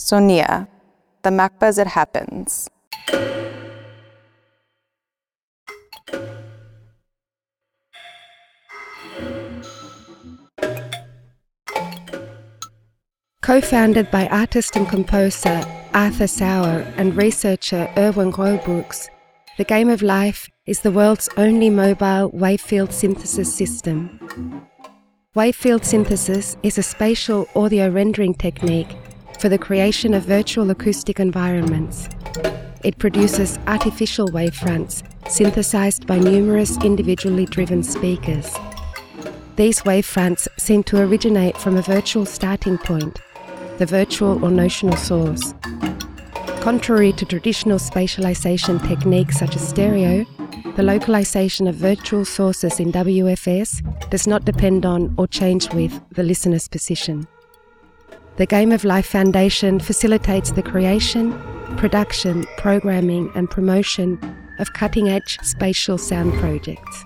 Sonia, the MACBA as it happens. Co-founded by artist and composer Arthur Sauer and researcher Erwin Roebroeks, the Game of Life is the world's only mobile wavefield synthesis system. Wavefield synthesis is a spatial audio rendering technique for the creation of virtual acoustic environments. It produces artificial wavefronts synthesized by numerous individually driven speakers. These wavefronts seem to originate from a virtual starting point, the virtual or notional source. Contrary to traditional spatialization techniques such as stereo, the localization of virtual sources in WFS does not depend on or change with the listener's position. The Game of Life Foundation facilitates the creation, production, programming, and promotion of cutting edge spatial sound projects.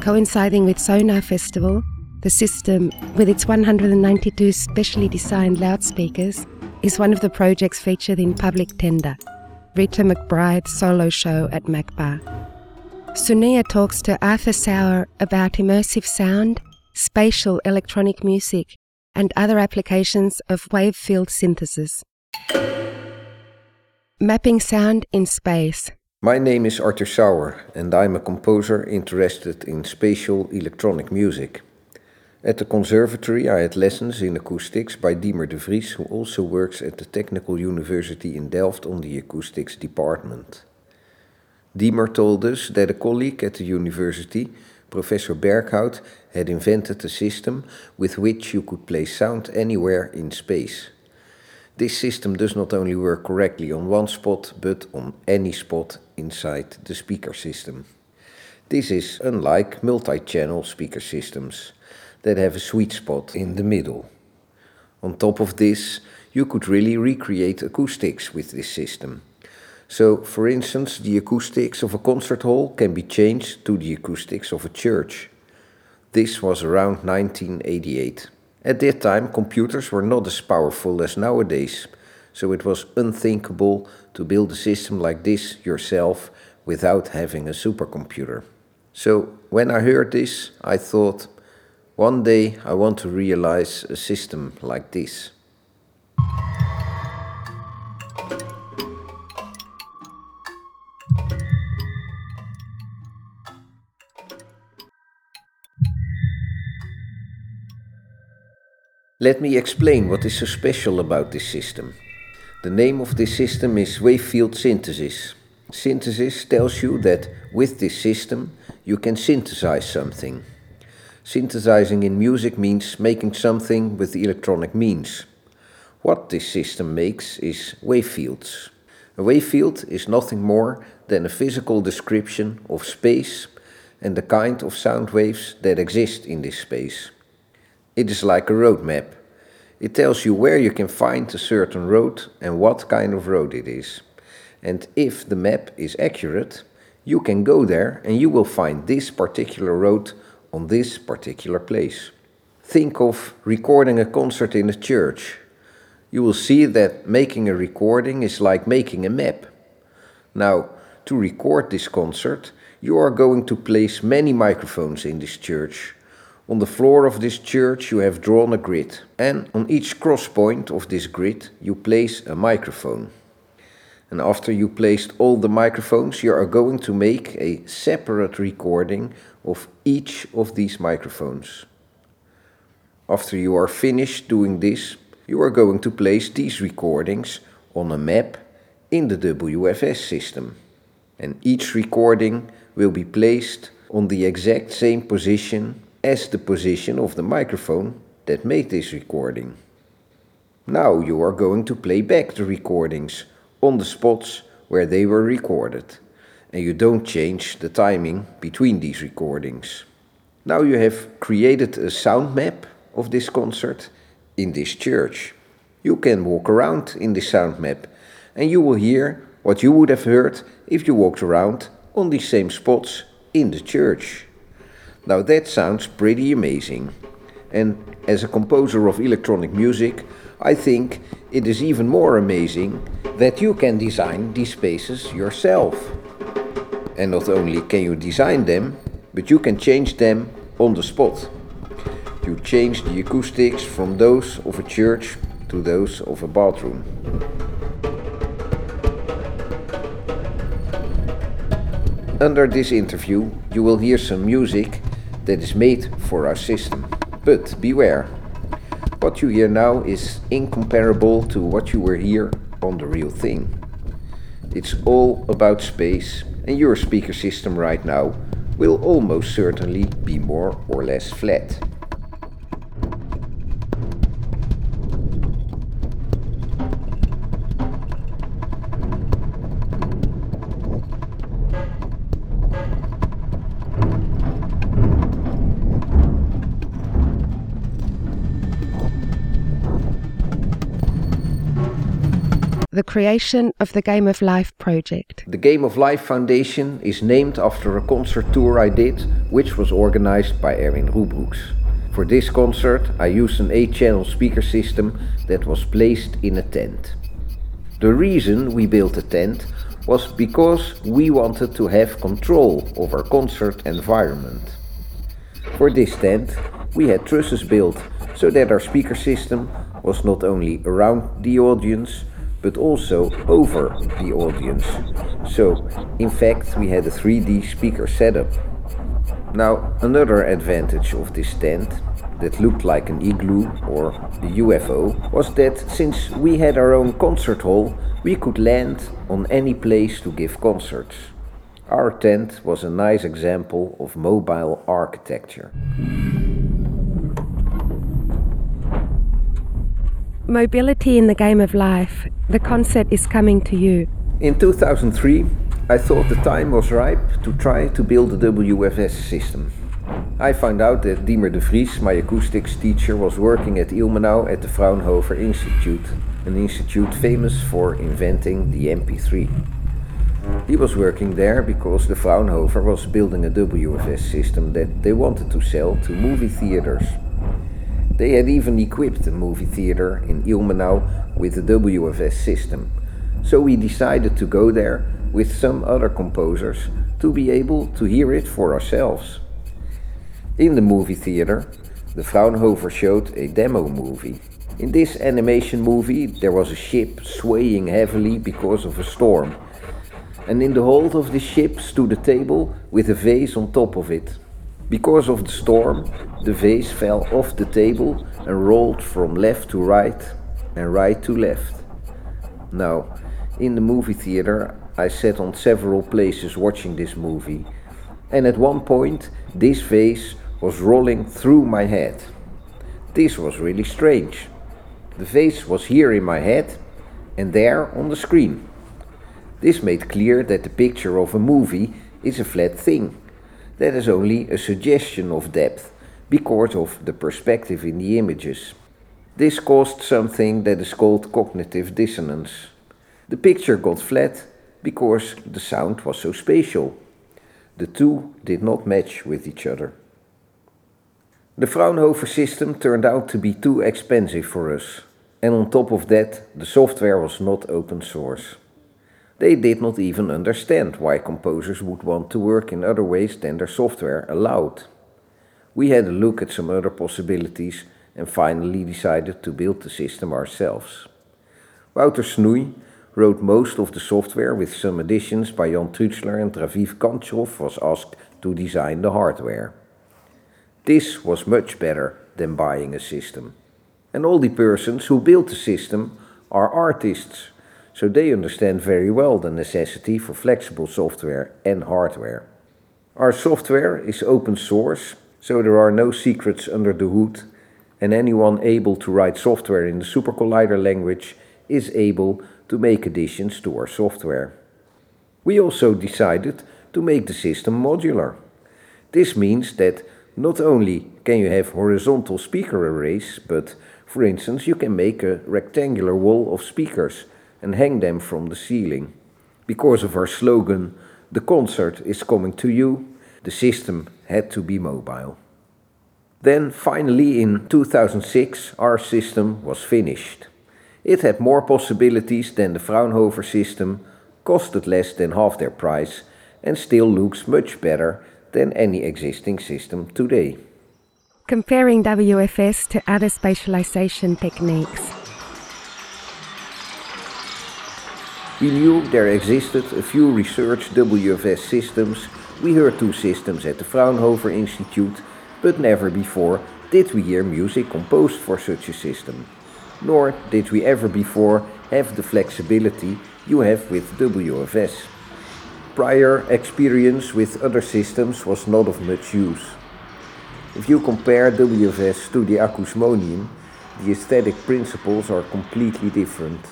Coinciding with Sonar Festival, the system, with its 192 specially designed loudspeakers, is one of the projects featured in Public Tender, Rita McBride's solo show at MACBA. Sonia talks to Arthur Sauer about immersive sound, spatial electronic music, and other applications of wave field synthesis. Mapping sound in space. My name is Arthur Sauer, and I'm a composer interested in spatial electronic music. At the conservatory, I had lessons in acoustics by Diemer de Vries, who also works at the Technical University in Delft on the acoustics department. Diemer told us that a colleague at the university, Professor Berkhout, had invented a system with which you could play sound anywhere in space. This system does not only work correctly on one spot, but on any spot inside the speaker system. This is unlike multi channel speaker systems that have a sweet spot in the middle. On top of this, you could really recreate acoustics with this system. So, for instance, the acoustics of a concert hall can be changed to the acoustics of a church. This was around 1988. At that time, computers were not as powerful as nowadays, so it was unthinkable to build a system like this yourself without having a supercomputer. So, when I heard this, I thought, one day I want to realize a system like this. Let me explain what is so special about this system. The name of this system is Wavefield Synthesis. Synthesis tells you that with this system you can synthesize something. Synthesizing in music means making something with electronic means. What this system makes is wavefields. A wavefield is nothing more than a physical description of space and the kind of sound waves that exist in this space. It is like a road map. It tells you where you can find a certain road and what kind of road it is. And if the map is accurate, you can go there and you will find this particular road on this particular place. Think of recording a concert in a church. You will see that making a recording is like making a map. Now, to record this concert, you are going to place many microphones in this church on the floor of this church you have drawn a grid, and on each cross point of this grid you place a microphone. And after you placed all the microphones, you are going to make a separate recording of each of these microphones. After you are finished doing this, you are going to place these recordings on a map in the WFS system. And each recording will be placed on the exact same position as the position of the microphone that made this recording. Now you are going to play back the recordings on the spots where they were recorded, and you don't change the timing between these recordings. Now you have created a sound map of this concert in this church. You can walk around in this sound map and you will hear what you would have heard if you walked around on these same spots in the church. Now that sounds pretty amazing. And as a composer of electronic music, I think it is even more amazing that you can design these spaces yourself. And not only can you design them, but you can change them on the spot. You change the acoustics from those of a church to those of a bathroom. Under this interview, you will hear some music that is made for our system. But beware, what you hear now is incomparable to what you will hear on the real thing. It's all about space, and your speaker system right now will almost certainly be more or less flat. Creation of the Game of Life project. The Game of Life Foundation is named after a concert tour I did, which was organized by Erwin Roebroeks. For this concert, I used an 8 channel speaker system that was placed in a tent. The reason we built a tent was because we wanted to have control of our concert environment. For this tent, we had trusses built so that our speaker system was not only around the audience but also over the audience. So, in fact, we had a 3D speaker setup. Now, another advantage of this tent that looked like an igloo or a UFO was that since we had our own concert hall, we could land on any place to give concerts. Our tent was a nice example of mobile architecture. Mobility in the Game of Life. The concert is coming to you. In 2003, I thought the time was ripe to try to build a WFS system. I found out that Diemer de Vries, my acoustics teacher, was working at Ilmenau at the Fraunhofer Institute, an institute famous for inventing the MP3. He was working there because the Fraunhofer was building a WFS system that they wanted to sell to movie theaters. They had even equipped a movie theater in Ilmenau with the WFS system. So we decided to go there with some other composers to be able to hear it for ourselves. In the movie theater, the Fraunhofer showed a demo movie. In this animation movie, there was a ship swaying heavily because of a storm. And in the hold of the ship stood a table with a vase on top of it. Because of the storm, the vase fell off the table and rolled from left to right and right to left. Now, in the movie theater, I sat on several places watching this movie, and at one point, this vase was rolling through my head. This was really strange. The vase was here in my head and there on the screen. This made clear that the picture of a movie is a flat thing that is only a suggestion of depth because of the perspective in the images. This caused something that is called cognitive dissonance. The picture got flat because the sound was so spatial. The two did not match with each other. The Fraunhofer system turned out to be too expensive for us, and on top of that, the software was not open source. They did not even understand why composers would want to work in other ways than their software allowed. We had a look at some other possibilities and finally decided to build the system ourselves. Wouter Snoei wrote most of the software with some additions by Jan Trützschler and Raviv Ganchrow was asked to design the hardware. This was much better than buying a system. And all the persons who built the system are artists so they understand very well the necessity for flexible software and hardware. Our software is open source, so there are no secrets under the hood, and anyone able to write software in the SuperCollider language is able to make additions to our software. We also decided to make the system modular. This means that not only can you have horizontal speaker arrays, but for instance, you can make a rectangular wall of speakers and hang them from the ceiling. Because of our slogan, the concert is coming to you, the system had to be mobile. Then finally in 2006 our system was finished. It had more possibilities than the Fraunhofer system, costed less than half their price, and still looks much better than any existing system today. Comparing WFS to other spatialization techniques. We knew there existed a few research WFS systems. We heard two systems at the Fraunhofer Institute, but never before did we hear music composed for such a system. Nor did we ever before have the flexibility you have with WFS. Prior experience with other systems was not of much use. If you compare WFS to the acousmonium, the aesthetic principles are completely different.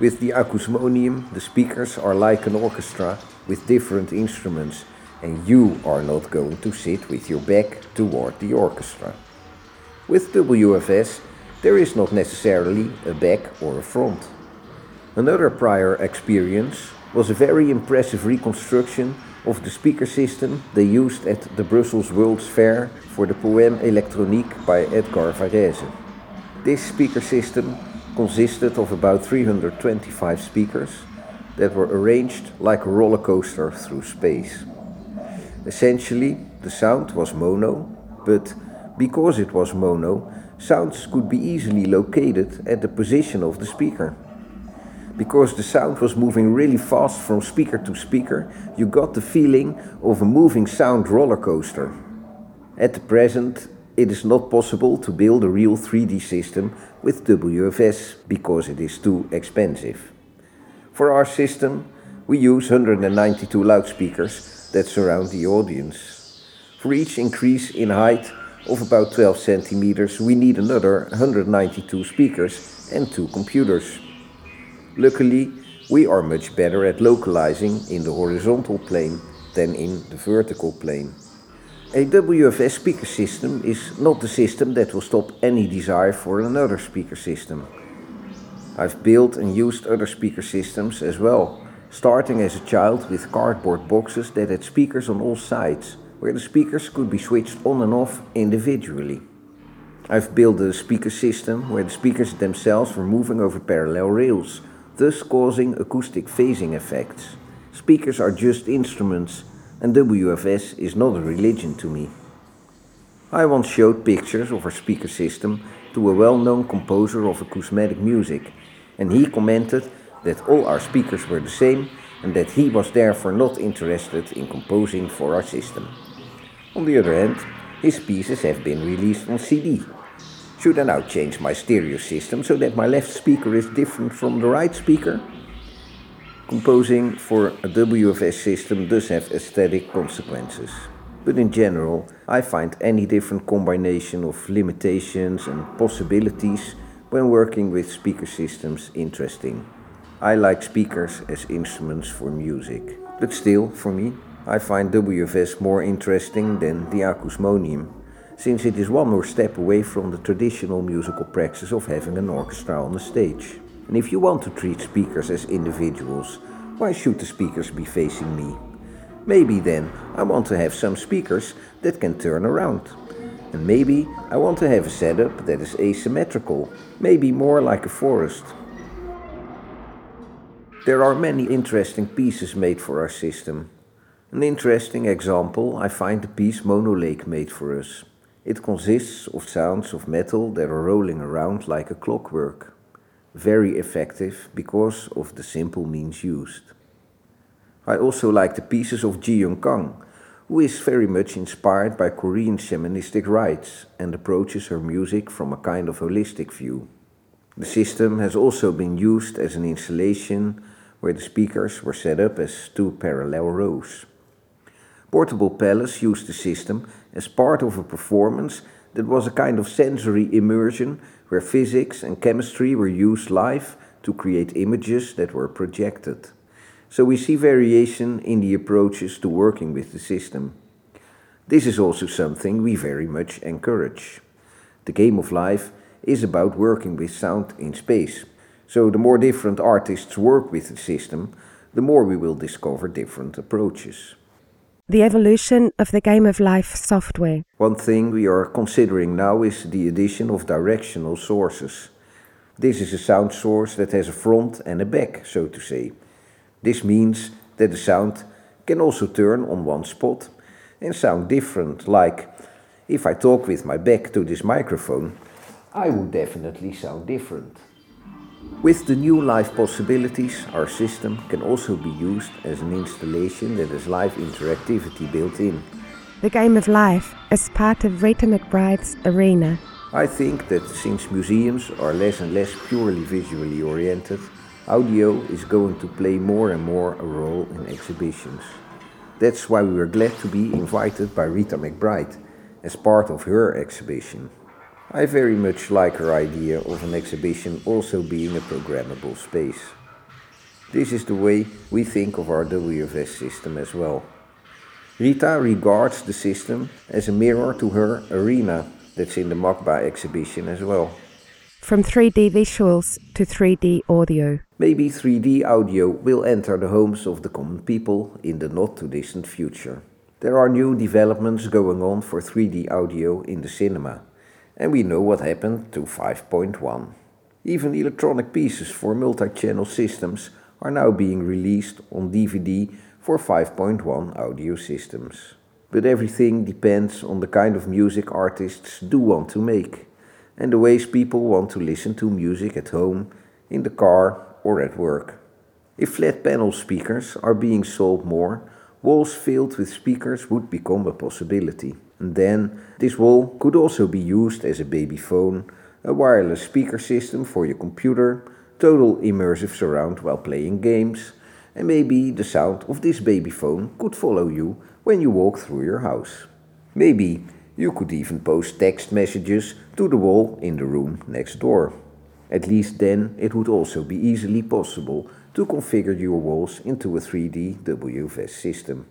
With the acousmonium, the speakers are like an orchestra with different instruments, and you are not going to sit with your back toward the orchestra. With WFS, there is not necessarily a back or a front. Another prior experience was a very impressive reconstruction of the speaker system they used at the Brussels World's Fair for the Poème électronique by Edgar Varèse. This speaker system consisted of about 325 speakers that were arranged like a roller coaster through space. Essentially, the sound was mono, but because it was mono, sounds could be easily located at the position of the speaker. Because the sound was moving really fast from speaker to speaker, you got the feeling of a moving sound roller coaster. At the present, it is not possible to build a real 3D system with WFS because it is too expensive. For our system, we use 192 loudspeakers that surround the audience. For each increase in height of about 12 centimeters, we need another 192 speakers and two computers. Luckily, we are much better at localizing in the horizontal plane than in the vertical plane. A WFS speaker system is not the system that will stop any desire for another speaker system. I've built and used other speaker systems as well, starting as a child with cardboard boxes that had speakers on all sides, where the speakers could be switched on and off individually. I've built a speaker system where the speakers themselves were moving over parallel rails, thus causing acoustic phasing effects. Speakers are just instruments and WFS is not a religion to me. I once showed pictures of our speaker system to a well known composer of acousmatic music, and he commented that all our speakers were the same and that he was therefore not interested in composing for our system. On the other hand, his pieces have been released on CD. Should I now change my stereo system so that my left speaker is different from the right speaker? Composing for a WFS system does have aesthetic consequences. But in general, I find any different combination of limitations and possibilities when working with speaker systems interesting. I like speakers as instruments for music. But still, for me, I find WFS more interesting than the acousmonium, since it is one more step away from the traditional musical practice of having an orchestra on the stage. And if you want to treat speakers as individuals, why should the speakers be facing me? Maybe then I want to have some speakers that can turn around. And maybe I want to have a setup that is asymmetrical, maybe more like a forest. There are many interesting pieces made for our system. An interesting example I find the piece Monolake made for us. It consists of sounds of metal that are rolling around like a clockwork very effective because of the simple means used. I also like the pieces of Ji Young Kang, who is very much inspired by Korean shamanistic rites and approaches her music from a kind of holistic view. The system has also been used as an installation where the speakers were set up as two parallel rows. Portable Palace used the system as part of a performance that was a kind of sensory immersion where physics and chemistry were used live to create images that were projected. So we see variation in the approaches to working with the system. This is also something we very much encourage. The game of life is about working with sound in space. So the more different artists work with the system, the more we will discover different approaches. The evolution of the game of life software. One thing we are considering now is the addition of directional sources. This is a sound source that has a front and a back, so to say. This means that the sound can also turn on one spot and sound different, like if I talk with my back to this microphone, I would definitely sound different. With the new live possibilities, our system can also be used as an installation that has live interactivity built in. The game of life as part of Rita McBride's arena. I think that since museums are less and less purely visually oriented, audio is going to play more and more a role in exhibitions. That's why we were glad to be invited by Rita McBride as part of her exhibition. I very much like her idea of an exhibition also being a programmable space. This is the way we think of our WFS system as well. Rita regards the system as a mirror to her arena that's in the MACBA exhibition as well. From 3D visuals to 3D audio. Maybe 3D audio will enter the homes of the common people in the not too distant future. There are new developments going on for 3D audio in the cinema, and we know what happened to 5.1. Even electronic pieces for multi channel systems are now being released on DVD for 5.1 audio systems. But everything depends on the kind of music artists do want to make and the ways people want to listen to music at home, in the car, or at work. If flat panel speakers are being sold more, walls filled with speakers would become a possibility. And then this wall could also be used as a baby phone, a wireless speaker system for your computer, total immersive surround while playing games, and maybe the sound of this baby phone could follow you when you walk through your house. Maybe you could even post text messages to the wall in the room next door. At least then it would also be easily possible to configure your walls into a 3D WFS system.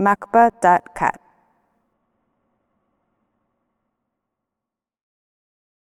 macba.cat.